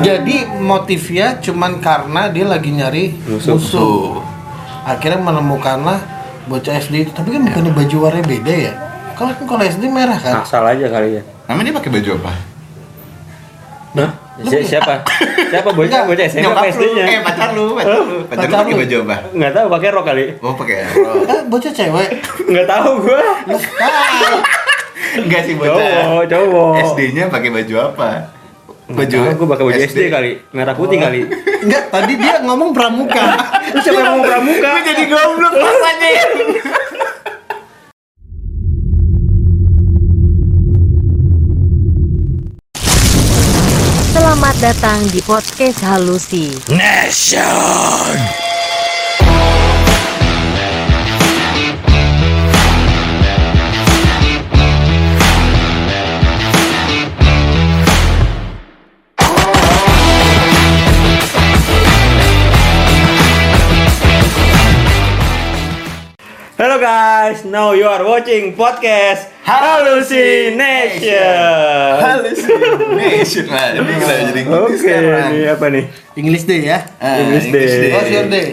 Jadi motifnya cuman karena dia lagi nyari Musuh. musuh. Akhirnya menemukanlah bocah SD itu. Tapi kan bukannya baju warnanya beda ya? Kalau kan kalau SD merah kan? Asal aja kali ya. Namanya dia pakai baju apa? Hah? Si- siapa? Siapa bocah bocah SMA apa SD-nya? eh pacar lu, pacar lu. Pacar lu pakai baju apa? Enggak tahu pakai rok kali. Oh pakai rok. Eh, bocah cewek. Enggak tahu gua. Enggak sih bocah. Cowok, cowok. SD-nya pakai baju apa? Baju gua pakai baju SD, kali. Merah putih kali. Enggak, tadi dia ngomong pramuka. Terus siapa yang mau pramuka? Gua jadi goblok rasanya. Selamat datang di podcast Halusi. Nation. Guys, now you are watching podcast Hallucination. Hallucination lah. Ini kita jadi Oke, sekarang. ini apa nih? English day ya. Ah, English Day. Your day?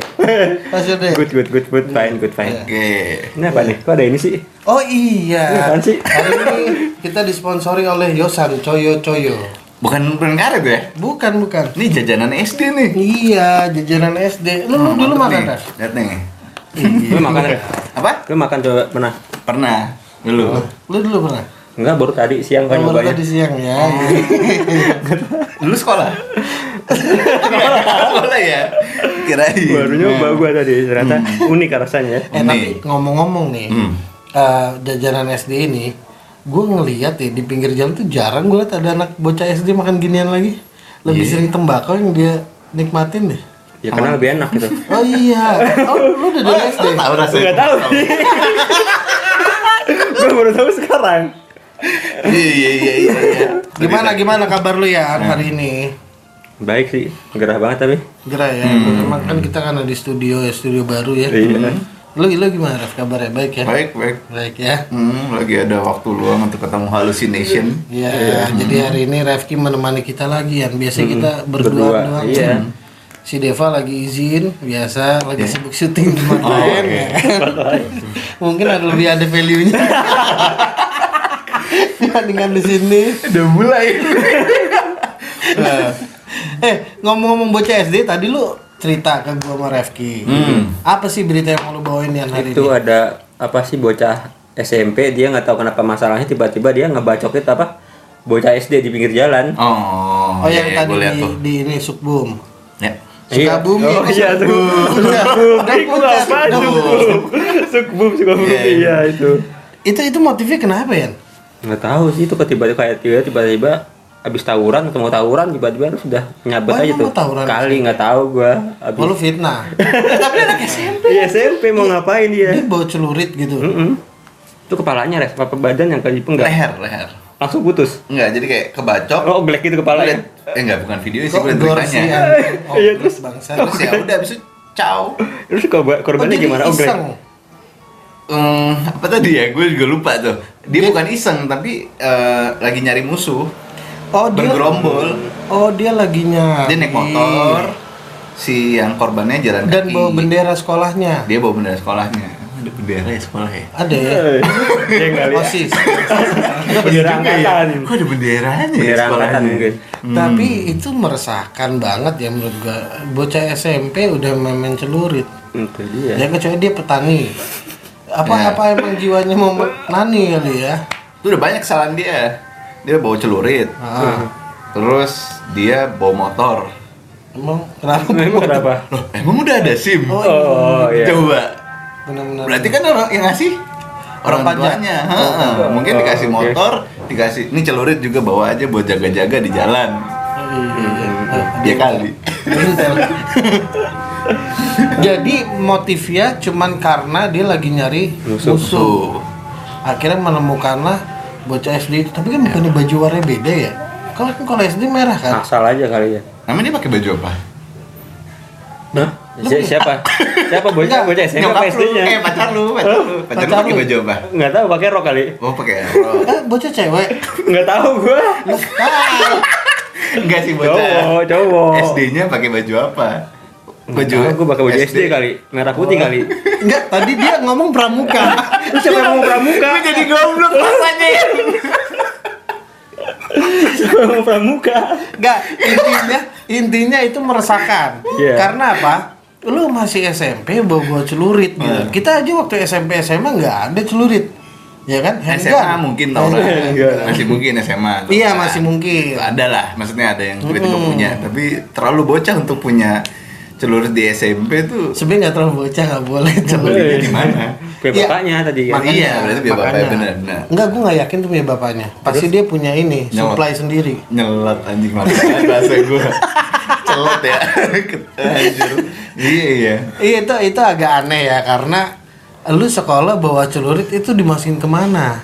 What's your day? Good, good, good, good, fine, good, fine. Oke. Ini apa nih? Kok ada ini sih? Oh Ini iya. apaan sih? Hari ini kita disponsori oleh Yosan Coyo Coyo. Bukan bukan karet ya? Bukan, bukan. Ini jajanan SD nih. Iya, jajanan SD. Lu, lu dulu makan. Ras? Lihat nih. Lu makan ya? Apa? Lu makan coba pernah? Pernah. Dulu. Lu dulu pernah? Enggak, baru tadi siang kan Oh, baru tadi siang ya. Dulu sekolah. sekolah ya. Kirain. Baru nyoba gua tadi, ternyata unik rasanya ya. Eh tapi ngomong-ngomong nih, Hmm. eh, jajanan SD ini, gue ngeliat ya di pinggir jalan tuh jarang gue liat ada anak bocah SD makan ginian lagi. Lebih sering tembakau yang dia nikmatin deh. Ya karena lebih enak gitu. Oh iya, oh lu udah dari SD. Tahu rasanya. Enggak tahu sih. Gua baru tahu sekarang. Iya iya iya iya. Gimana gimana kabar lu ya hari ini? Baik sih, gerah banget tapi. Gerah ya, memang kan kita kan ada di studio ya, studio baru ya. Iya. Lu, lu gimana Raf kabarnya? Baik ya? Baik baik. Baik ya. Hmm, lagi ada waktu luang untuk ketemu hallucination. Iya, jadi hari ini Rafki menemani kita lagi ya. Biasa kita berdua, Berdua, doang. iya. Si Deva lagi izin, biasa lagi sibuk syuting di tempat lain. ya kan? Mungkin ada lebih ada value-nya. Dibandingkan di sini. Udah mulai. Eh, ngomong-ngomong bocah SD, tadi lu cerita ke gua sama Rafki. Apa sih berita yang mau lu bawain yang hari Itu ini? ada apa sih bocah SMP dia nggak tahu kenapa masalahnya tiba-tiba dia ngebacokin apa bocah SD di pinggir jalan. Oh. Oh, yang iya, tadi di, di ini Sukbum. Ya. Sukabumi. Oh iya udah Itu puncak, apa? udah puncak. Sukbum, Sukabumi. Iya, iya. Iya itu. Itu itu motifnya kenapa ya? Nggak tahu sih itu tiba-tiba kayak tiba- tiba-tiba habis tawuran atau mau tawuran tiba-tiba sudah nyabet Oh, aja tuh. tawuran? Kali nggak tahu gua. Habis. Oh, lu fitnah. Tapi anak SMP. Iya SMP mau ngapain dia? Dia bawa celurit gitu. Itu kepalanya res, apa badan yang ke enggak? Leher leher. Langsung putus. Enggak, jadi kayak kebacok. Oh, gelek gitu Gua kepalanya. liat- eh enggak bukan video sih, gue beritanya. Oh, Iya, terus? bangsa. Terus ya udah abis itu ciao. Terus korban- korbannya gimana? Oh, iseng. Hmm, apa tadi ya? Gue juga lupa tuh. Dia bukan iseng tapi eh, lagi nyari musuh. Oh, dia Bergerombol. Oh, dia lagi nyari. Dia naik motor. Si yang korbannya jalan dan kaki. bawa bendera sekolahnya. Dia bawa bendera sekolahnya. Ada bendera ya sekolah ya? Ada ya? Dia enggak lihat. OSIS. Bendera angkatan. Kok ada benderanya ya Bendera sekolahnya? mungkin. Tapi itu meresahkan banget ya menurut gua. Bocah SMP udah main celurit. Itu dia. Ya kecuali dia petani. Apa Ya. apa emang jiwanya mau nani kali ya? Itu udah banyak kesalahan dia. Dia bawa celurit. Ah, Terus dia bawa motor. emang kenapa? Emang kenapa? Loh, emang udah ada SIM? Oh, Oh, iya. Coba. Benar-benar. Berarti kan orang yang ngasih orang Orang pajak. tuanya. Ha-ha. Mungkin Oh, dikasih motor, dikasih ini celurit juga bawa aja buat jaga-jaga di jalan. Iya, iya. Ah, Dia kali. Jadi motifnya cuman karena dia lagi nyari Musuh. Akhirnya menemukanlah bocah SD itu. Tapi kan bukannya baju warnanya beda ya? Kalau kan kalau SD merah kan? Asal aja kali ya. Namanya dia pakai baju apa? Hah? Si- siapa? Siapa bocah bocah SMA apa SD-nya? eh pacar lu, pacar lu. Pacar lu Pacar pakai lu. baju apa? Enggak tahu pakai rok kali. Oh, pakai rok. Eh, bocah cewek. Enggak tahu gua. Enggak sih bocah. Cowok, cowok. SD-nya pakai baju apa? Baju gue pakai baju SD kali, merah putih kali. Enggak, tadi dia ngomong pramuka. Lu siapa yang mau pramuka? Gue jadi goblok rasanya. Pramuka? Enggak, intinya intinya itu meresahkan. Iya. Karena apa? Lu masih SMP bawa-bawa celurit gitu. Hmm. Kita aja waktu SMP SMA nggak ada celurit. Ya kan? SMA Handgun. mungkin tau lah. Enggak. Masih mungkin SMA. Iya, masih mungkin. Ada lah, maksudnya ada yang tiba-tiba Mm-mm. punya. Tapi terlalu bocah untuk punya celurit di SMP tuh. Sebenarnya nggak terlalu bocah nggak boleh celurit. Celuritnya di mana? Kayak Iya. bapaknya tadi kan. Makanya, Iya, berarti biar bapaknya makanya. bener, bener. Enggak, gue nggak yakin tuh punya bapaknya. Pasti dia punya ini, Nyolot. supply sendiri. Nyelat anjing malu banget bahasa gue. Celot ya. Anjir. Iya, iya. Iya itu itu agak aneh ya karena lu sekolah bawa celurit itu dimasukin ke mana?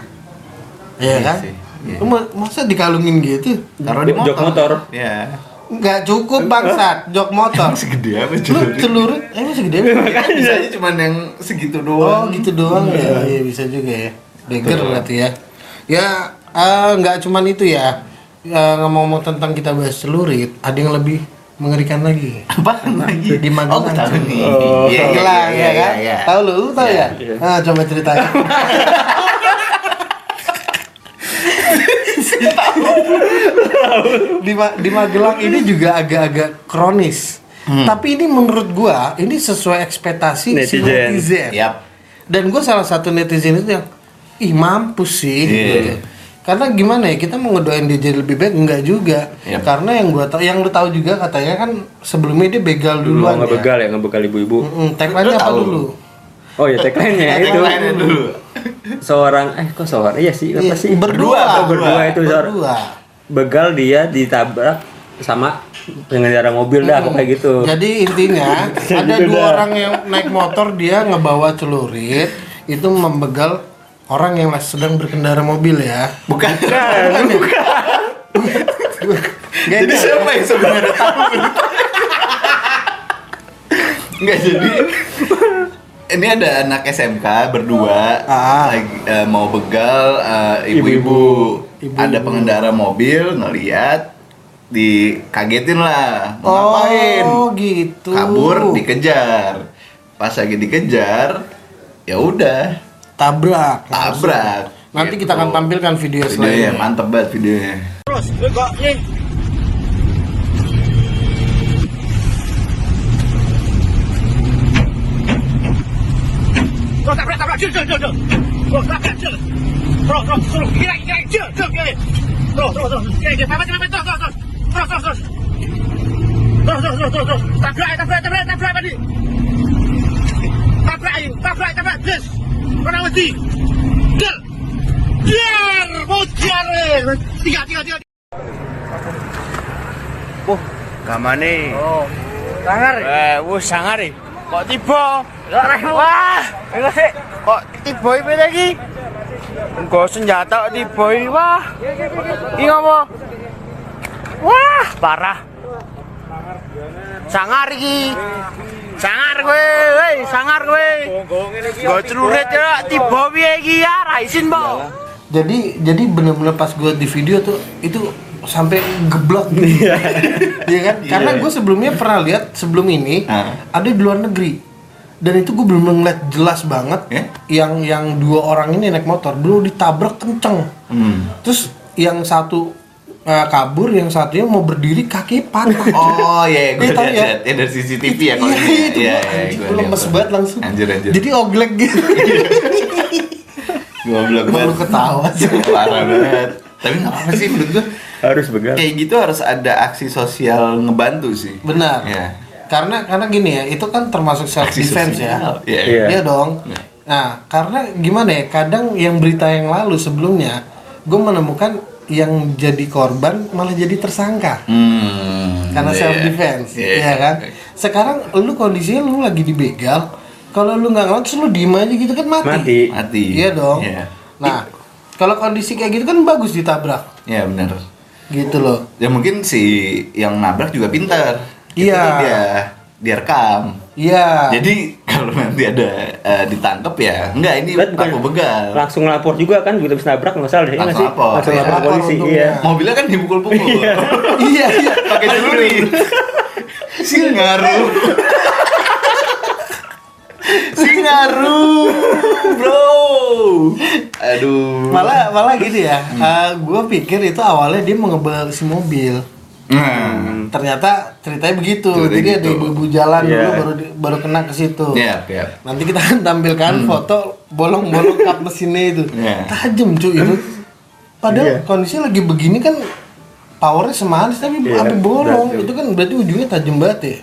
Iya Iya kan? sih, iya. Lu masa dikalungin gitu? Taruh di motor. Jok motor. Iya. Nggak cukup bangsat, jok motor. Emang segede apa Lu celurit? celurit emang segede apa? Bisanya cuma yang segitu Oh doang. gitu doang ya, iya bisa juga ya. Beger berarti ya. Ya eh, nggak cuman itu ya. Eh, ngomong-ngomong tentang kita bahas celurit, ada yang lebih mengerikan lagi. Apa lagi? Di Magelang. Oh, tahu nih. Oh. Iya, iya, Magelang iya, ya kan? iya, iya. Tahu lu, lu tahu Iya, ya? iya. Nah, coba ceritain. Di, Ma- di Magelang ini juga agak-agak kronis. Hmm. Tapi ini menurut gua ini sesuai ekspektasi si Netizen. netizen. Yap. Dan gua salah satu netizen itu yang ih mampus sih. Iya. gitu. Karena gimana ya kita mau ngedoain dia jadi lebih baik enggak juga. Yap. Karena yang gua tahu yang lu tahu juga katanya kan sebelumnya dia begal Dulu duluan. ya. ngebegal ya, ngebegal ibu-ibu. Mm, Lu apa tahu. dulu? Oh ya tagline-nya itu. Tagline-nya dulu. Seorang eh kok seorang? Iya sih, apa Iya, sih? Berdua. Oh, berdua itu seorang. Berdua. Begal dia ditabrak sama pengendara mobil dah pokoknya gitu. Jadi intinya ada Gitu dua dah. orang yang naik motor dia ngebawa celurit itu membegal orang yang sedang berkendara mobil ya. Bukan. Bukan, bukan. Gak Jadi siapa yang sebenarnya tahu? Enggak jadi. Ini ada anak SMK berdua Ah. lagi eh, mau begal eh, ibu-ibu. Ibu-ibu. Ada pengendara mobil ngeliat dikagetin lah mau ngapain Oh gitu. kabur dikejar pas lagi dikejar ya udah tabrak. tabrak Nanti Gitu. kita akan tampilkan video videonya selanjutnya. mantep banget videonya Bro, tabrak, tabrak, jom, jom, jom. Bro, tabrak, jom. Bro, bro, tolong, kira, kira, jom, jom, kira. Bro, bro, bro, kira, kira, papa, papa, terus, terus, terus. Terus, terus, terus. Terus, terus, terus, terus, terus. Tabrak, tabrak, tabrak, tabrak, tadi. Tabrak, tabrak, tabrak, terus. Mana mesti? Jom. Biar, eh. Tiga, tiga, tiga. Gamane. Oh. Sangar. Eh, wis sangar iki. Kok tiba? Wah, enggak sih. Kok tiba iki lagi? Engko senjata iki. Wah. Iki ngopo? Wah, parah. Sangar iki. Sangar kowe, woi, sangar kowe. Go celurit ya tiba piye iki ya, ra isin. Jadi jadi bener-bener pas gue di video tuh itu sampai geblok gitu. Iya kan? Karena gue sebelumnya pernah lihat sebelum ini Ah. ada di luar negeri. Dan itu gue belum ngeliat jelas banget Ya? yang yang dua orang ini naik motor belum ditabrak kenceng. Hmm. Terus yang satu eh, kabur, yang satunya mau berdiri kaki patah. Oh iya, gue Iya, tahu lihat ya? ya dari CCTV ya kalau Iya, ini. itu Iya, gua, iya, anjing, lemes banget langsung. Anjir, anjir. Jadi oglek gitu. Goblok Baru banget. ketawa sih. Parah banget. Tapi nggak apa sih menurut gue. Harus begal. Kayak gitu harus ada aksi sosial ngebantu sih. Benar. Iya. Karena karena gini ya, itu kan termasuk self defense ya. Iya. Iya. Iya dong. Iya. Nah, karena gimana ya? Kadang yang berita yang lalu sebelumnya, gue menemukan yang jadi korban malah jadi tersangka Hmm. karena iya. self defense, Iya. ya kan? Sekarang lu kondisinya lu lagi dibegal, kalau lu nggak ngelawan, terus lu diem aja gitu kan mati. Mati. Mati. Iya dong. Iya. Nah, kalau kondisi kayak gitu kan bagus ditabrak, Iya benar. gitu loh. Ya mungkin si yang nabrak juga pintar. Iya. Itu Dia dia rekam. Iya. Jadi kalau nanti ada eh, ditangkap ya enggak ini Bukan- tapo begal Langsung lapor juga kan, begitu bisa nabrak nggak salah deh, ya nggak Langsung sih? lapor. Langsung Iya, lapor lapor polisi, untungnya. iya. mobilnya kan dipukul-pukul iya iya pakai celuri Singaru Singaru bro aduh malah malah gini ya gue pikir itu awalnya dia mau ngebel si mobil nah ternyata ceritanya begitu. Ceritanya jadi ada gitu. ibu-ibu jalan Iya. dulu baru di- baru kena ke situ. Ya ya nanti kita akan tampilkan foto bolong-bolong kap mesinnya itu. Iya. tajam cuy itu. Padahal Iya. kondisinya lagi begini kan powernya semanis tapi Iya, sampai bolong. itu kan berarti ujungnya tajam banget ya?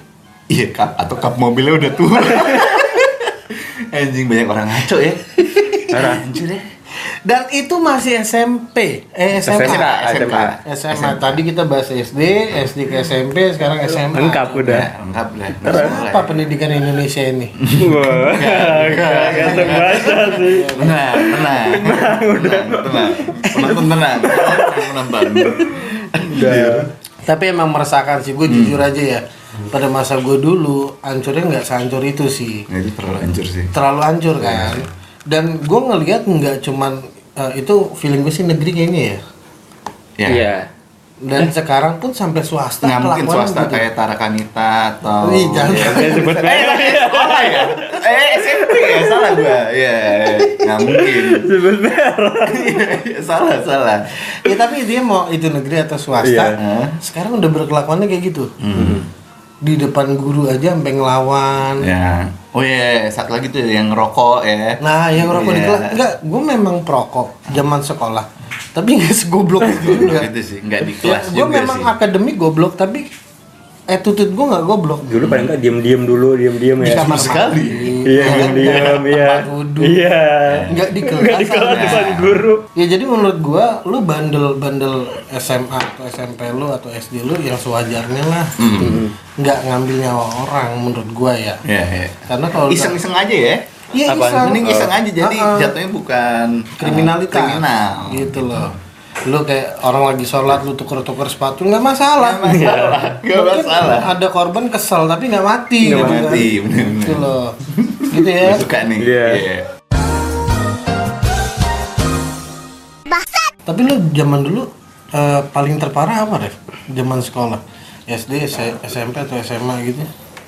Iya kap atau kap mobilnya udah tua. Anjing banyak orang ngaco ya. Parah. anjir ya dan itu masih SMP eh SMA SMA. SMK SMA tadi kita bahas SD SD ke SMP sekarang SMA Lengkap udah. udah lengkap udah Nggak Terus apa ya. pendidikan Indonesia ini? Wah, ganteng banget sih. tenang tenang tenang tenang penonton tenang penonton tapi emang meresahkan sih gue jujur aja ya. Pada masa gue dulu hancurnya nggak sehancur itu sih. Nah, itu terlalu hancur sih. Terlalu hancur kan. Dan gue ngelihat nggak cuman eh, itu feeling gue sih negeri kayaknya ya ya Iya. dan sekarang pun sampai swasta nggak mungkin swasta gitu. kayak Tarakanita atau Ih, jangan. Ya. Sebut merek. sekolah ya eh SMP ya salah gua ya nggak mungkin Sebut merek. Iya, salah salah ya tapi dia mau itu negeri atau swasta Iya. sekarang udah berkelakuannya kayak gitu di depan guru aja sampai ngelawan ya oh iya satu lagi tuh yang rokok ya Nah, yang rokok di Iya. kelas enggak, gue memang perokok zaman sekolah. Tapi nggak segoblok itu juga. itu sih nggak di Ya, kelas gue juga memang sih akademik goblok, tapi attitude gue nggak goblok. Dulu paling nggak diem-diem dulu, diem-diem Di ya. kamar sekali. Iya, ya kan? diem-diem, iya. Tempat wudhu. Iya. Nggak di kelas. Nggak di kelas depan guru. Ya jadi menurut gua lu bandel-bandel SMA atau SMP lu atau SD lu yang sewajarnya lah. Hmm. Nggak ngambil nyawa orang menurut gua ya. ya, ya. Karena kalau iseng-iseng aja ya Iya, iseng. mending iseng aja jadi Uh-uh. jatuhnya bukan uh, kriminalitas kriminal gitu loh lu kayak orang lagi sholat lu tuker-tuker sepatu nggak masalah. Nggak masalah, nggak Mungkin masalah. ada korban kesel tapi nggak mati Nggak gitu kan. mati, bener-bener. gitu loh. Gitu ya. Suka nih. Iya. tapi lu zaman dulu eh, paling terparah apa deh zaman sekolah. SD SMP atau SMA gitu?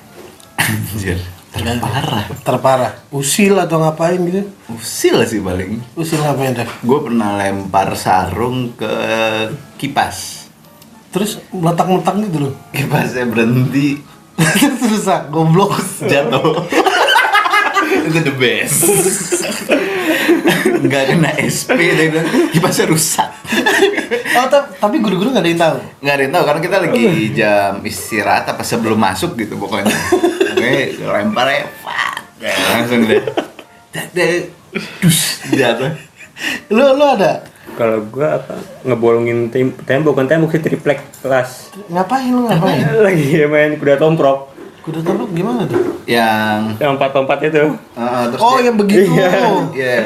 Anjir, terparah terparah. Usil atau ngapain gitu? Usil sih paling. Usil ngapain deh gue pernah lempar sarung ke kipas. Terus meletak-meletak gitu loh. Kipasnya berhenti. Terus ah, goblok. Jatuh. Itu the best. Nggak kena SP dia bilang kipasnya rusak. Oh ta- tapi guru-guru nggak ada yang tahu? Nggak ada yang tahu karena kita lagi jam istirahat apa sebelum masuk gitu pokoknya oke lempar ya fat langsung deh dak, dus jatuh lu lu ada Kalau gua apa ngebolongin tem tembok kan tembok sih triplek kelas. ngapain lu ngapain Lagi main kuda tomprok. kuda tembok gimana tuh yang Yang empat-empat itu. uh, terus oh dia- yang begitu Iya. Iya,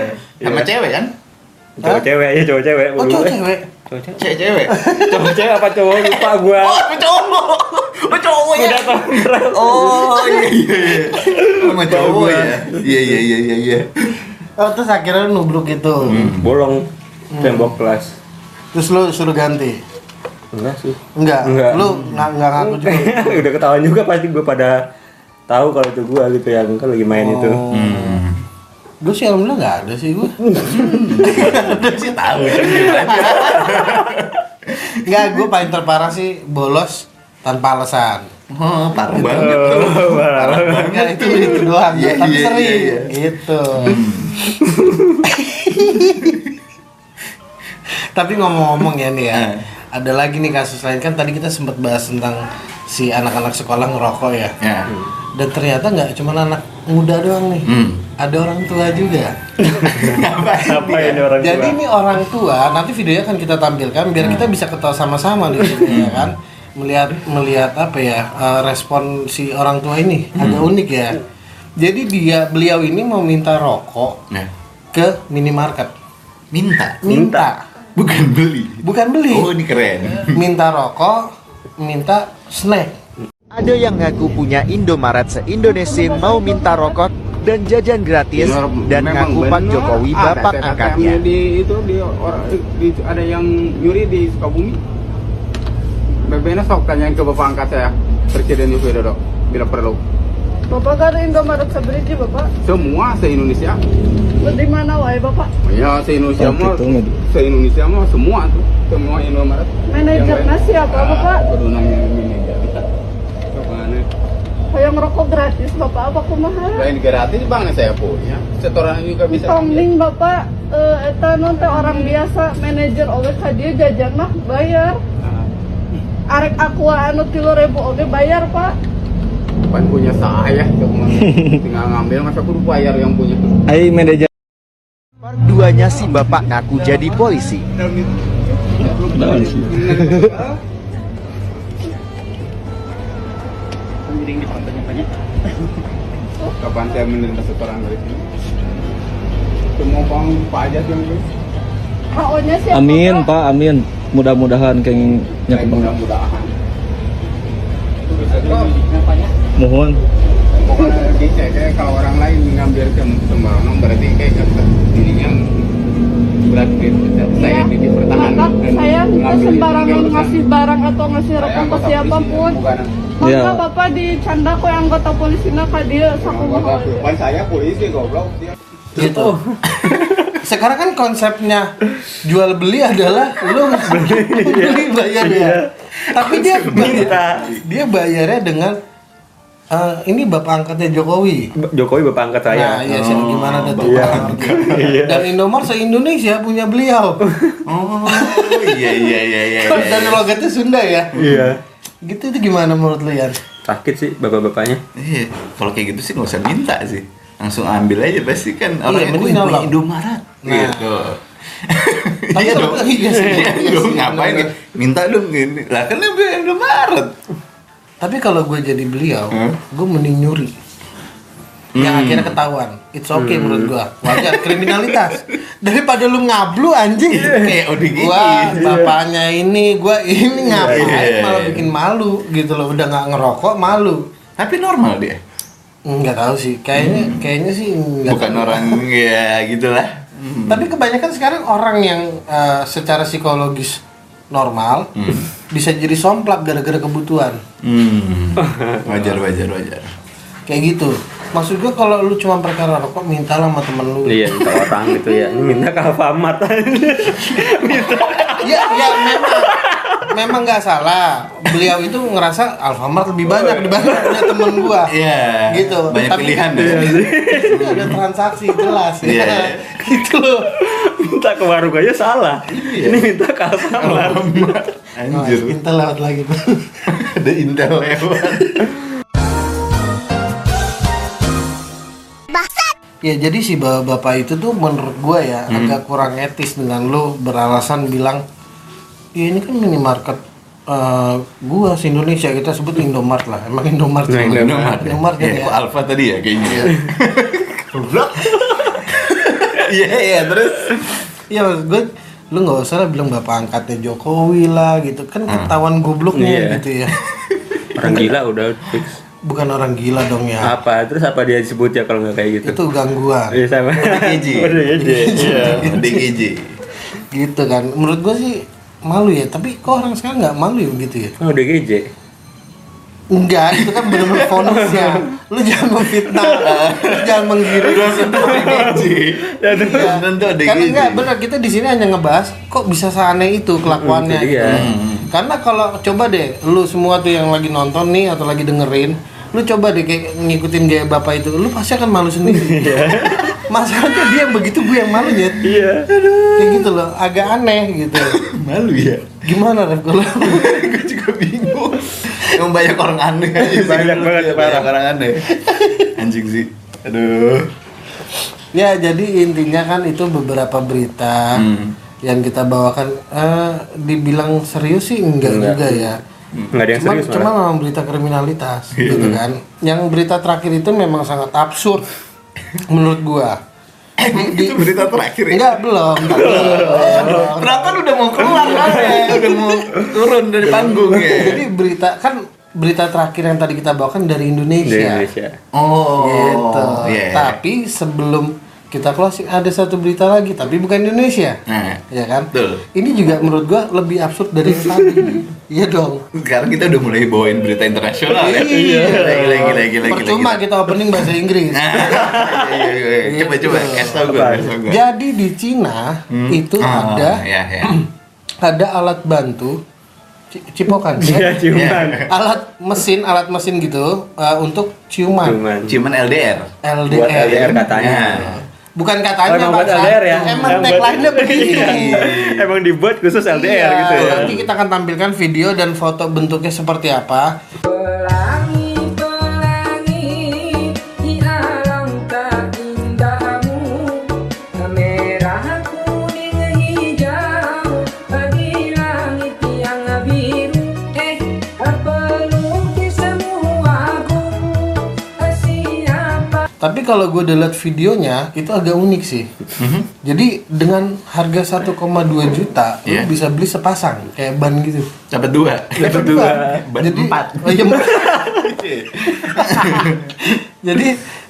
sama Iya. cewek kan? Cowok cewek ya cowok cewek. oh cowok cewek Cowok cewek. Cewek cewek. Cowok cewek apa cowok lupa gua. Oh, cowok. Oh, cowok ya. Kuda tomprok. Oh, iya iya iya. Sama cowok ya. Iya iya iya iya iya. oh terus akhirnya lu nubruk itu Bolong tembok kelas. terus lu suruh ganti Enggak sih. enggak, Enggak. lu nggak nggak ngaku juga Udah ketahuan juga pasti gua pada tahu kalau itu gua gitu yang kan lagi main itu. Oh. Gue sih alhamdulillah nggak ada sih gue Udah sih tahu nggak gue paling terparah sih bolos tanpa alasan Oh, parah banget. Oh, parah. Nggak, itu itu doang Iya, tapi iya, sering iya, iya. gitu tapi ngomong-ngomong ya nih ya Eh. ada lagi nih kasus lain kan tadi kita sempat bahas tentang si anak-anak sekolah ngerokok ya Ya. Dan ternyata nggak cuma anak muda doang nih. Hmm. ada orang tua juga. Apa ini? Orang tua? jadi ini orang tua nanti videonya akan kita tampilkan biar kita bisa ketawa sama-sama di sini ya kan? Melihat melihat apa ya eh, respon si orang tua ini. Agak unik ya. Jadi dia beliau ini mau minta rokok Ya. ke minimarket. Minta. minta. Bukan beli. bukan beli. Oh, ini keren. minta rokok minta snack Ada yang ngaku punya Indomaret se-Indonesia mau minta rokok dan jajan gratis dan Memang ngaku Pak Jokowi ada bapak TTM angkatnya. di itu di orang di, ada yang nyuri di Sukabumi BBN sok tanyain ke bapak angkat saya Presiden Joko Widodo bila perlu Bapak kan Indomaret Sabridge Bapak. semua se Indonesia Di mana wae Bapak? ya se Indonesia mah se Indonesia mah semua tuh semua Indomaret Manajernya siapa Bapak? Kudu nanya manajer Ke mana? Kayak ngerokok gratis Bapak. Apa kumaha? Lain gratis bang saya punya. Setoran juga bisa Tongling Bapak. Eh eta non teh orang biasa manajer ka dieu jajan mah bayar. Nah, Arek aqua anu 3000 oge bayar Pak. Bukan punya saya cuma tinggal ngambil masa kudu bayar yang punya Part duanya si bapak ngaku jadi polisi. kapan saya menerima setoran dari sini? Semua bang. Pajak yang itu HO-nya siapa? Amin Pak? Pak, amin. Mudah-mudahan kenging Saya mudah-mudahan. Bisa mohon. pokoknya dicek kayak kalau orang lain ngambil sembarangan berarti kayak kata ininya berarti saya Iya, di dipertahankan Bapak, saya sembarangan ngasih barang atau ngasih Saya ke siapa pun. polisi, bukan Maka Iya. Bapak dicanda kok yang anggota polisina ka dieu sakumaha anggota wae. bukan saya polisi goblok dia gitu sekarang kan konsepnya jual beli adalah lu beli bayar ya tapi dia bayar, dia bayarnya dengan eh, ini bapak angkatnya Jokowi Jokowi bapak angkat saya. Nah, iya sih gimana tuh Iya. bapak angkat. Dan Indomart se Indonesia punya beliau. Oh iya iya iya iya. iya, Dan iya. logatnya Sunda ya. Iya. Gitu itu gimana menurut lu Yan? Sakit sih bapak-bapaknya. Iya, kalau kayak gitu sih nggak usah minta sih. Langsung ambil aja pasti kan Iya, orangnya mending "Wih, punya nolong." Indomaret. Nah. Gitu. Tapi iya dong. iya sih, Iya iya ngapain ya? Minta dong ini. Lah kan dia beli Indomaret. Tapi kalau gue jadi beliau, Hmm? gue mending nyuri. Yang Hmm. akhirnya ketahuan. It's okay menurut gua. Wajar kriminalitas. Daripada lu ngablu anjing. Kayak ODGJ. Gua bapaknya ini, gua ini ngapain Iya. malah bikin malu gitu loh. Udah nggak ngerokok malu. Tapi normal dia. Nggak tahu sih. Kayaknya kayaknya sih nggak Bukan tahu. orang ya gitulah. Tapi kebanyakan sekarang orang yang eh, secara psikologis normal bisa jadi somplak gara-gara kebutuhan. Hmm. Wajar wajar wajar. Kayak gitu. Maksud gua kalau lu cuma perkara rokok mintalah sama temen lu. Iya, minta orang gitu ya. Ini minta ke Alfamart. Ya, ya memang memang nggak salah. Beliau itu ngerasa Alfamart lebih banyak dibanding punya temen gua. Iya. Gitu. Banyak Tapi- pilihan deh. Ini ada transaksi jelas ya. Iya, iya. gitu loh. minta ke warung aja salah. Ini minta ke Alfamart. Oh, Anjir. Intel lewat lagi tuh. Ada Intel lewat. Ya jadi si bapak itu tuh menurut gua ya Hmm. agak kurang etis dengan lu beralasan bilang ya ini kan minimarket eh, gua se Indonesia kita sebut Indomart lah emang Indomart Nah, sih. Indomaret. Indomart kan ya. ya. Kok Alfa tadi ya kayaknya ya. Iya iya terus. Iya maksud gue lu nggak usah lah bilang bapak angkatnya Jokowi lah gitu kan ketahuan gobloknya Iya. gitu ya Orang gila udah fix. Bukan orang gila dong ya Apa? Terus apa dia disebut ya kalau nggak kayak gitu? itu gangguan Iya sama. DKJ. Iya. DKJ. gitu kan menurut gue sih malu ya tapi kok orang sekarang nggak malu ya begitu ya Oh, ODGJ. enggak itu kan bener-bener bonusnya lu jangan memfitnah lu jangan menggiring DKJ. Iya. Tentu DKJ. Karena enggak benar kita di sini hanya ngebahas kok bisa seaneh itu kelakuannya. Hmm, itu dia. gitu. Karena kalau coba deh lu semua tuh yang lagi nonton nih atau lagi dengerin, lu coba deh kayak ngikutin gaya bapak itu, lu pasti akan malu sendiri. Masalahnya dia yang begitu gue yang malu ya. Iya. Kayak gitu loh, agak aneh gitu. Malu ya. Gimana Ref kalau Gue juga bingung. Emang banyak orang aneh aja. Banyak banget, Iya, banyak orang aneh. Anjing sih. Aduh. Ya jadi intinya kan itu beberapa berita Hmm. yang kita bawakan eh, dibilang serius sih enggak, juga ya. Nggak ada yang cuma, serius cuma malah. memang berita kriminalitas gitu kan. Yang berita terakhir itu memang sangat absurd menurut gua. Di, Itu berita terakhir ya. enggak belum, belum. Penonton udah mau keluar kan ya, udah mau turun dari panggung ya. Jadi berita kan berita terakhir yang tadi kita bawakan dari Indonesia. Indonesia. Oh, Gitu. iya. Tapi sebelum kita closing ada satu berita lagi, tapi bukan Indonesia. Nah, Ya kan? Betul. Ini juga menurut gua lebih absurd dari yang tadi. Iya dong. sekarang kita udah mulai bawain berita internasional ya. Iya. Gila, gila, gila, Percuma kita opening bahasa Inggris. Nah, iya, iya, iya. coba coba kasih tau gue. Jadi di Cina itu Oh, ada ya, ya. ada alat bantu ci- cipokan Iya, ya. ciuman. alat mesin alat mesin gitu uh, untuk ciuman Cuman. Cuman LDR. LDR. Buat LDR katanya. Ya. Bukan Oh, katanya emang buat LDR ya? Emang tagline-nya begini. Iya. Emang dibuat khusus LDR Iya, gitu ya. Nanti kita akan tampilkan video dan foto bentuknya seperti apa. Tapi kalau gue udah lihat videonya itu agak unik sih. Mhm. Jadi dengan harga 1,2 juta Iya. lu bisa beli sepasang kayak ban gitu. Dapat dua. Dapat dua. Ban Jadi empat. Oh, iya, empat. Jadi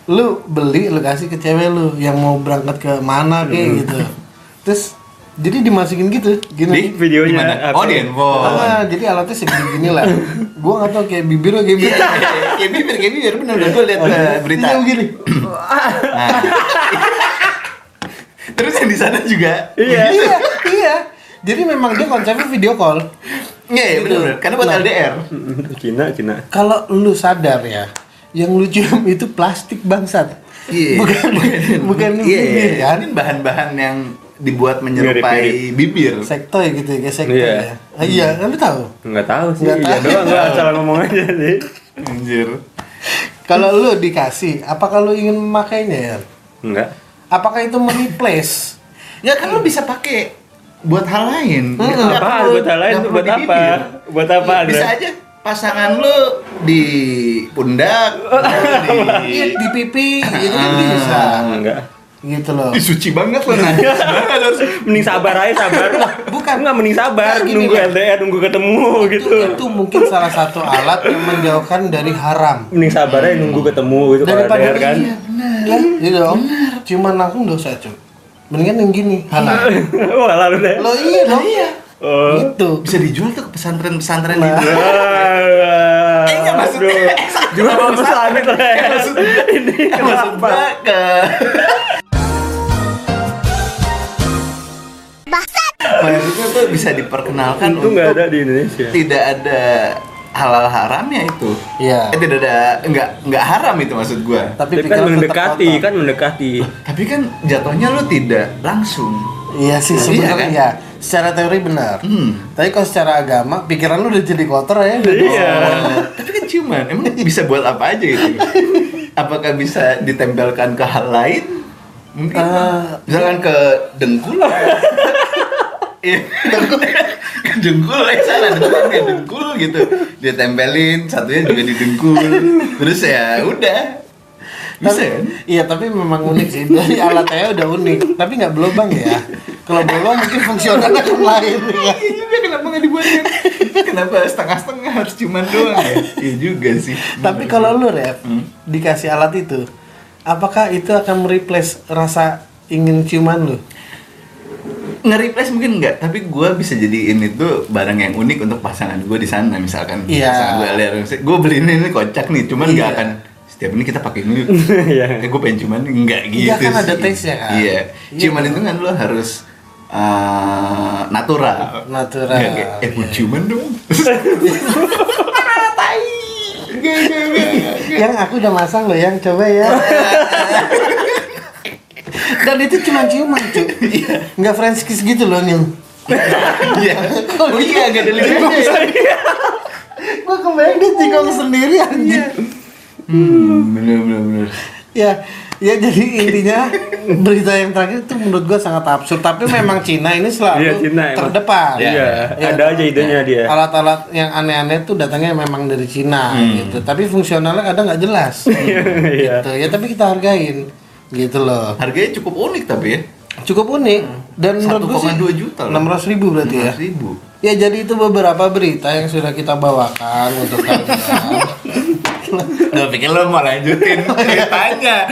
lu beli lu kasih ke cewek lu yang mau berangkat ke mana kayak Hmm. gitu. Terus jadi dimasukin gitu gini. Di Videonya di mana? apa? Oh, di handphone. Ah, jadi alatnya segini gini lah. Gua nggak tahu kayak bibir atau kayak bibir. kayak bibir, kayak bibir bener bener gue liat uh, berita. Iya begini. Nah. Terus yang di sana juga. Iya. iya, iya. Jadi memang dia konsepnya video call. Iya, iya bener bener. Karena buat Nah. LDR. Cina, Cina. Kalau lu sadar ya, yang lu cium itu plastik bangsat. Iya. Bukan bukan Iya, bibir iya. kan? Ini bahan-bahan yang dibuat menyerupai bibir. Sektoy gitu ya, kayak sektoy Iya. ya. Ah, iya, kan lu tahu? Nggak tahu sih. Nggak Iya tahu. doang, nggak asal ngomong aja sih. Anjir. Kalau lu dikasih, apakah lu ingin memakainya ya? Enggak. Apakah itu mereplace? Ya kan lo bisa pakai buat hal lain. Hmm, Nggak Apa? perlu- Buat hal lain nggak tuh perlu buat di apa? bibir. Buat apa? Ya, bisa Andra? aja pasangan lo di pundak, di Iya, di pipi, itu kan Ah. bisa. Enggak. Gitu loh. Suci banget lo najis banget harus. Mending sabar aja, sabar. Bukan. Enggak, mending sabar. Gini Nunggu lah. LDR, nunggu ketemu gitu. Itu, itu mungkin salah satu alat yang menjauhkan dari haram. Mending sabar aja nunggu ketemu gitu Daripada LDR kan. iya, benar. Iya dong. Cuman langsung dosa cuy. Mendingan yang gini, halal. Wah, lalu deh. Lo iya dong. Iya. Oh. Gitu. Bisa dijual tuh ke pesantren-pesantren Nah. gitu. Eh, enggak, maksudnya- Jual pesan itu lah. Ini Ke Maksudnya tuh bisa diperkenalkan Itu nggak untuk ada di Indonesia. tidak ada halal haramnya itu. Iya. Eh, tidak ada enggak enggak haram itu maksud gua. Tapi, Tapi kan tetap mendekati, kotor. kan mendekati. Tapi kan jatuhnya lu tidak langsung. Iya sih Iya, sebenarnya kan? ya. Secara teori benar. Hmm. Tapi kalau secara agama, pikiran lu udah jadi kotor ya. udah Iya. dosa. Tapi kan ciuman, emang bisa buat apa aja itu? Apakah bisa ditempelkan ke hal lain? Mungkin. Eh, Misalkan ke dengkul. Iya, dengkul. Eh salah, dengkul, ya, dengkul gitu. Dia tempelin, satunya juga di dengkul. Terus ya udah. Bisa Tapi- kan? Iya, tapi memang unik sih. Dari alatnya udah unik, tapi nggak berlubang ya. Kalau berlubang mungkin fungsionalnya kan lain ya. Iya juga kenapa nggak dibuatin? Kenapa setengah-setengah harus cuman doang ya? Iya juga sih. Tapi kalau lu Rev, Hmm. dikasih alat itu, apakah itu akan mereplace rasa ingin ciuman lu? Nge-replace mungkin enggak, tapi gue bisa jadiin itu barang yang unik untuk pasangan gue di sana misalkan. Iya. Pasangan gue gue beli ini, ini kocak nih, cuman nggak Iya. akan setiap ini kita pakai ini. Iya. eh, gue pengen cuman enggak gitu Iya, kan ada sih. taste-nya kan? Iya. Iya. Cuman itu kan lo harus eh, natural. Natural. Nggak kayak, eh mau Iya. cuman dong. Yang aku udah masang loh, yang coba ya. Dan itu cuma ciuman cuy. Nggak French kiss gitu loh nih. Iya. Oh iya, agak ada limitnya. Gua kebayang dia tikung sendiri anjir. Hmm, bener bener bener. Ya, ya jadi intinya berita yang terakhir itu menurut gua sangat absurd. Tapi memang Cina ini selalu Iya, Cina terdepan. Iya, Ya. ada aja idenya dia. Alat-alat yang aneh-aneh tuh datangnya memang dari Cina Hmm. gitu. Tapi fungsionalnya kadang nggak jelas. Iya. gitu. Ya tapi kita hargain gitu loh. Harganya cukup unik tapi ya. cukup unik. Dan menurut gue sih 1,2 juta enam ratus ribu berarti ya. Ribu. Ya jadi itu beberapa berita yang sudah kita bawakan untuk kalian. Lo pikir lo mau lanjutin ceritanya.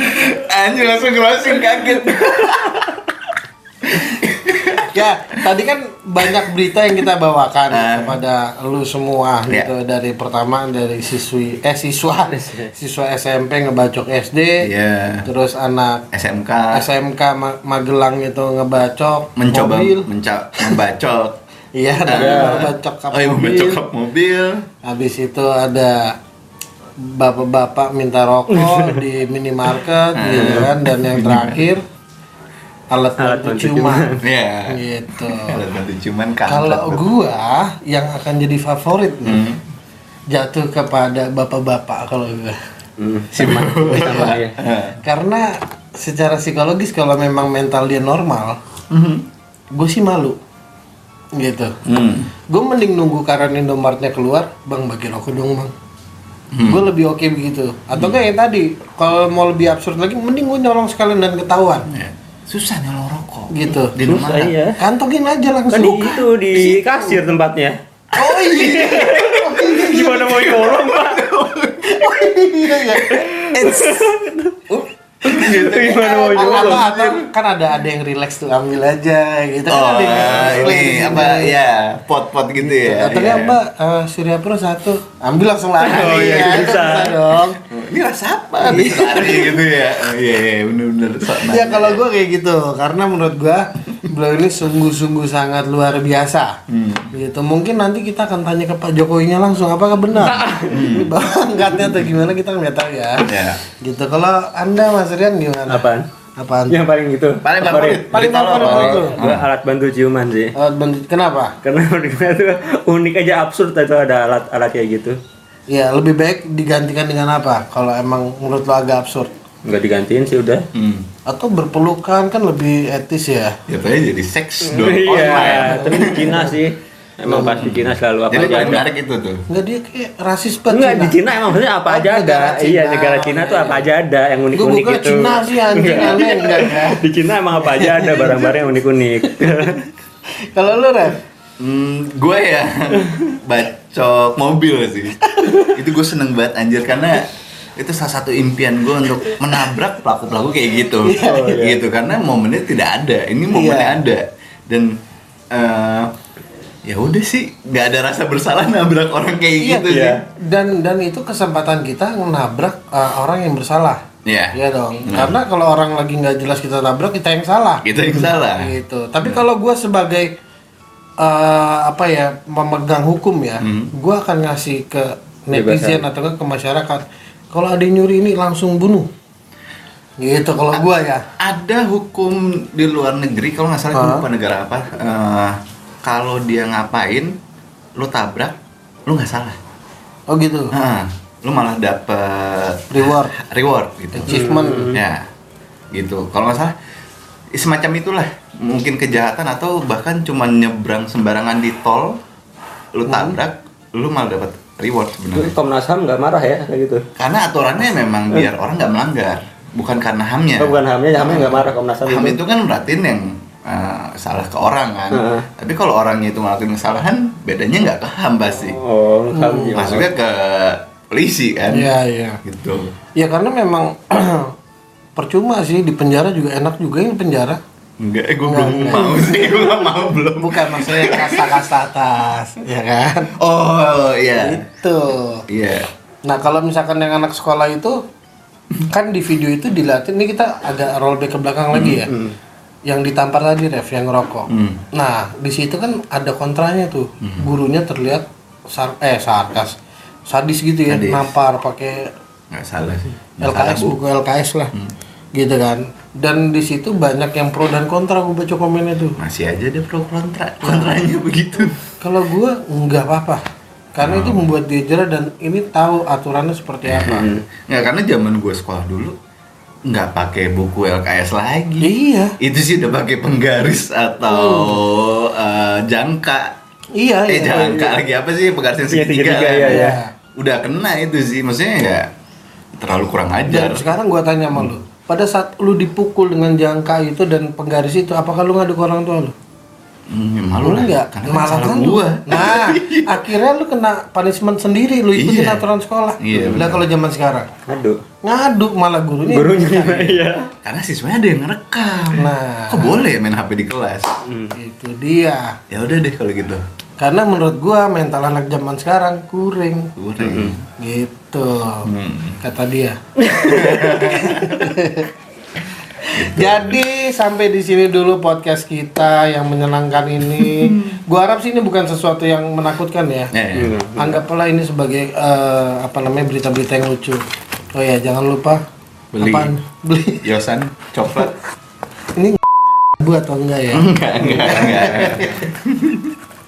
Anjir langsung closing kaget ya tadi kan banyak berita yang kita bawakan Ah. kepada lu semua Ya. gitu. Dari pertama dari siswi eh siswa siswa SMP ngebacok SD Iya. Terus anak SMK SMK Ma- Magelang itu ngebacok mencoba mobil. menca- membacok. Iya ada ngebacok kap oh iya mobil. kap mobil. Habis itu ada bapak-bapak minta rokok di minimarket gitu kan. Dan yang terakhir alat bantu ciuman. Iya. Gitu. Alat bantu cuman kan kalau gua yang akan jadi favorit nih Hmm. jatuh kepada bapak-bapak kalau gua. Hmm, sama sama ya. karena secara psikologis kalau memang mental dia normal gue sih malu. Gitu. Hmm. gue mending nunggu karena Indomaretnya keluar bang bagi rokok dong bang. Hmm. gue lebih oke begitu. Atau kayak yang tadi kalau mau lebih absurd lagi mending gue nyolong sekalian dan ketahuan. Ya. Susah nyolong rokok gitu di rumah Susah iya. kantongin aja Kan langsung di itu di kasir tempatnya. oh iya Gimana mau nyolong, Pak? iya iya Gimana mau atau, nyolong? atau kan ada ada yang relax tuh ambil aja gitu kan Oh, ada yang relax ini gitu. apa ya pot-pot gitu ya. atau Iya. ya mbak eh, Surya Pro satu ambil langsung lari Oh, iya, ya, bisa. dong Ini rasa apa? Gitu ya. Oh, Iya, iya, bener-bener. Ya kalau gue kayak gitu, karena menurut gue beliau ini sungguh-sungguh sangat luar biasa. Hmm. Gitu. Mungkin nanti kita akan tanya ke Pak Jokowinya langsung, apakah benar? Ini bawa angkatnya atau gimana kita nggak tahu ya. Ya. Gitu. Kalau anda Mas Rian gimana? Apaan? Apaan? Yang paling gitu. Paling favorit. Paling favorit apa? itu. Gua alat bantu ciuman sih. Alat bantu- kenapa? Karena menurut gue tuh unik aja absurd itu ada alat-alat kayak gitu. Ya lebih baik digantikan dengan apa? Kalau emang menurut lo agak absurd. Nggak digantiin sih udah. Hmm. Atau berpelukan kan lebih etis ya. Ya paling jadi seks Iya, online. tapi di Cina sih. Emang pasti Cina selalu apa Jadi aja ada. menarik itu tuh. Enggak dia kayak rasis banget Enggak, di Cina emang maksudnya apa aja ada. Cina. Iya, negara Cina tuh apa aja ada yang unik-unik gitu. Cina sih anjing Enggak. aneh enggak ya. Di Cina emang apa aja ada barang-barang yang unik-unik. Kalau lu Ren? Hmm, gue ya bacok mobil sih. itu gue seneng banget anjir karena itu salah satu impian gue untuk menabrak pelaku-pelaku kayak gitu. gitu karena momennya tidak ada. Ini momennya Iya. ada dan eh, ya udah sih nggak ada rasa bersalah nabrak orang kayak Iya, gitu iya. sih. Dan dan itu kesempatan kita nabrak uh, orang yang bersalah. Iya. Iya dong. Nah. Karena kalau orang lagi nggak jelas kita tabrak kita yang salah. Kita yang salah. Gitu. Tapi kalau gue sebagai uh, apa ya memegang hukum ya, Hmm. gue akan ngasih ke netizen atau ke masyarakat. Kalau ada yang nyuri ini langsung bunuh. Gitu kalau gue ya. Ada hukum di luar negeri kalau nggak salah itu lupa negara apa. eh, kalau dia ngapain, lu tabrak, lu nggak salah. Oh gitu. Nah, lu malah dapet Reward, reward gitu. achievement. Ya, gitu. Kalau nggak salah, semacam itulah. Mungkin kejahatan atau bahkan cuma nyebrang sembarangan di tol, lu tabrak, lu malah dapat reward Itu sebenarnya. Komnas HAM nggak marah ya kayak gitu. Karena aturannya memang biar orang nggak melanggar, bukan karena hamnya. Oh, bukan HAM-nya, HAM-nya nggak marah Komnas HAM. Ham itu. kan berarti yang eh, salah ke orang kan. Heeh. Tapi kalau orangnya itu ngelakuin kesalahan, bedanya nggak ke ham pasti. Oh, HAM gimana? Masuknya ke polisi kan. Iya iya. Gitu. Ya karena memang percuma sih di penjara juga enak juga yang penjara. Enggak, eh, gue belum mau sih, gue nggak mau belum. Bukan maksudnya kasta-kasta atas, ya kan? Oh iya, Itu. iya. Nah kalau misalkan yang anak sekolah itu kan di video itu dilatih ini kita agak rollback ke belakang lagi ya. Yang ditampar tadi ref yang ngerokok. Hmm. Nah di situ kan ada kontranya tuh. Gurunya terlihat sar eh sarkas, sadis gitu ya, Sadis. nampar pakai Nggak salah sih. Nggak LKS Bu. buku LKS lah. Gitu kan. Dan di situ banyak yang pro dan kontra gue baca komennya tuh. Masih aja ada pro kontra, kontranya begitu. Kalau gue nggak apa-apa. Karena itu membuat dia jerah dan ini tahu aturannya seperti apa. Nggak, karena zaman gue sekolah dulu nggak pakai buku LKS lagi. Iya. Itu sih udah pakai penggaris atau eh, jangka. Iya, eh iya. jangka lagi apa sih penggaris yang Iya, segitiga segitiga, lah. iya, iya. Udah kena itu sih, maksudnya ya terlalu kurang ajar. Dan sekarang gua tanya sama lu, pada saat lu dipukul dengan jangka itu dan penggaris itu apakah lu ngadu ke orang tua lu? Hmm, ya malu lah. enggak Karena kan malah salah ngadu. gua. nah akhirnya lu kena punishment sendiri lu ikutin Iya. aturan sekolah Iya, benar. kalau zaman sekarang Aduh. ngadu malah gurunya Gurunya iya. Karena siswanya ada yang ngerekam. nah Kok boleh main HP di kelas? itu dia Ya udah deh kalau gitu. Karena menurut gua mental anak zaman sekarang kuring Kurang. gitu Hmm. kata dia jadi sampai di sini dulu podcast kita yang menyenangkan ini gua harap sih ini bukan sesuatu yang menakutkan ya Ya, ya. anggaplah ini sebagai eh, apa namanya berita-berita yang lucu oh ya jangan lupa Beli. apaan? beli Yosan coklat. ini buat atau enggak ya Enggak, enggak, enggak.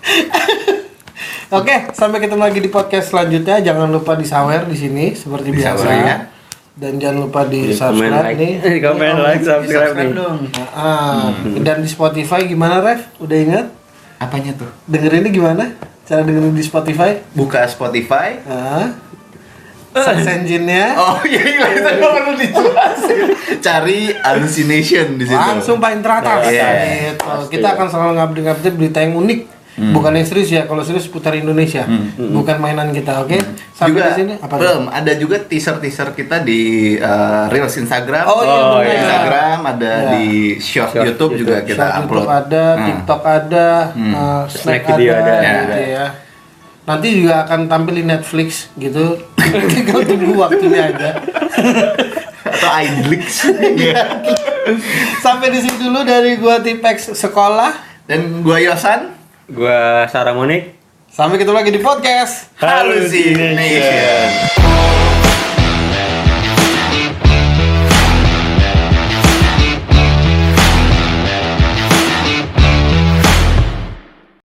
Oke, sampai ketemu lagi di podcast selanjutnya. Jangan lupa di sawer di sini seperti Di biasa. sawer ya. Dan jangan lupa di, Di subscribe like. nih. Di komen Oh, like subscribe Subscribe nih. dong. Ah, dan di Spotify gimana, Ref? Udah ingat? Apanya tuh? Dengerinnya gimana? Cara dengerin di Spotify? Buka Spotify. Ah. Search engine-nya. Oh iya iya itu nggak perlu dijelasin. Cari hallucination di situ. Langsung paling teratas. Iya. Gitu. Kita akan selalu ngupdate-ngupdate berita yang unik. Hmm. Bukan yang serius ya, kalau serius putar Indonesia. Bukan mainan kita, oke? Sampai juga di sini apa? belum ada juga teaser teaser kita di uh, reels Instagram Oh, iya, Oh, benar. Instagram ada Ya. di short, Short YouTube, juga YouTube. kita Short upload YouTube ada, Hmm. TikTok ada, Hmm. uh, Snack Snack video ada, ada. gitu ya. Nanti juga akan tampil di Netflix gitu. Tinggal tunggu waktunya aja. atau iDlix Sampai di sini dulu dari gua Tipex sekolah. dan gua Yosan gue Sarah Monik. Sampai ketemu lagi di podcast Halusination. Halusination.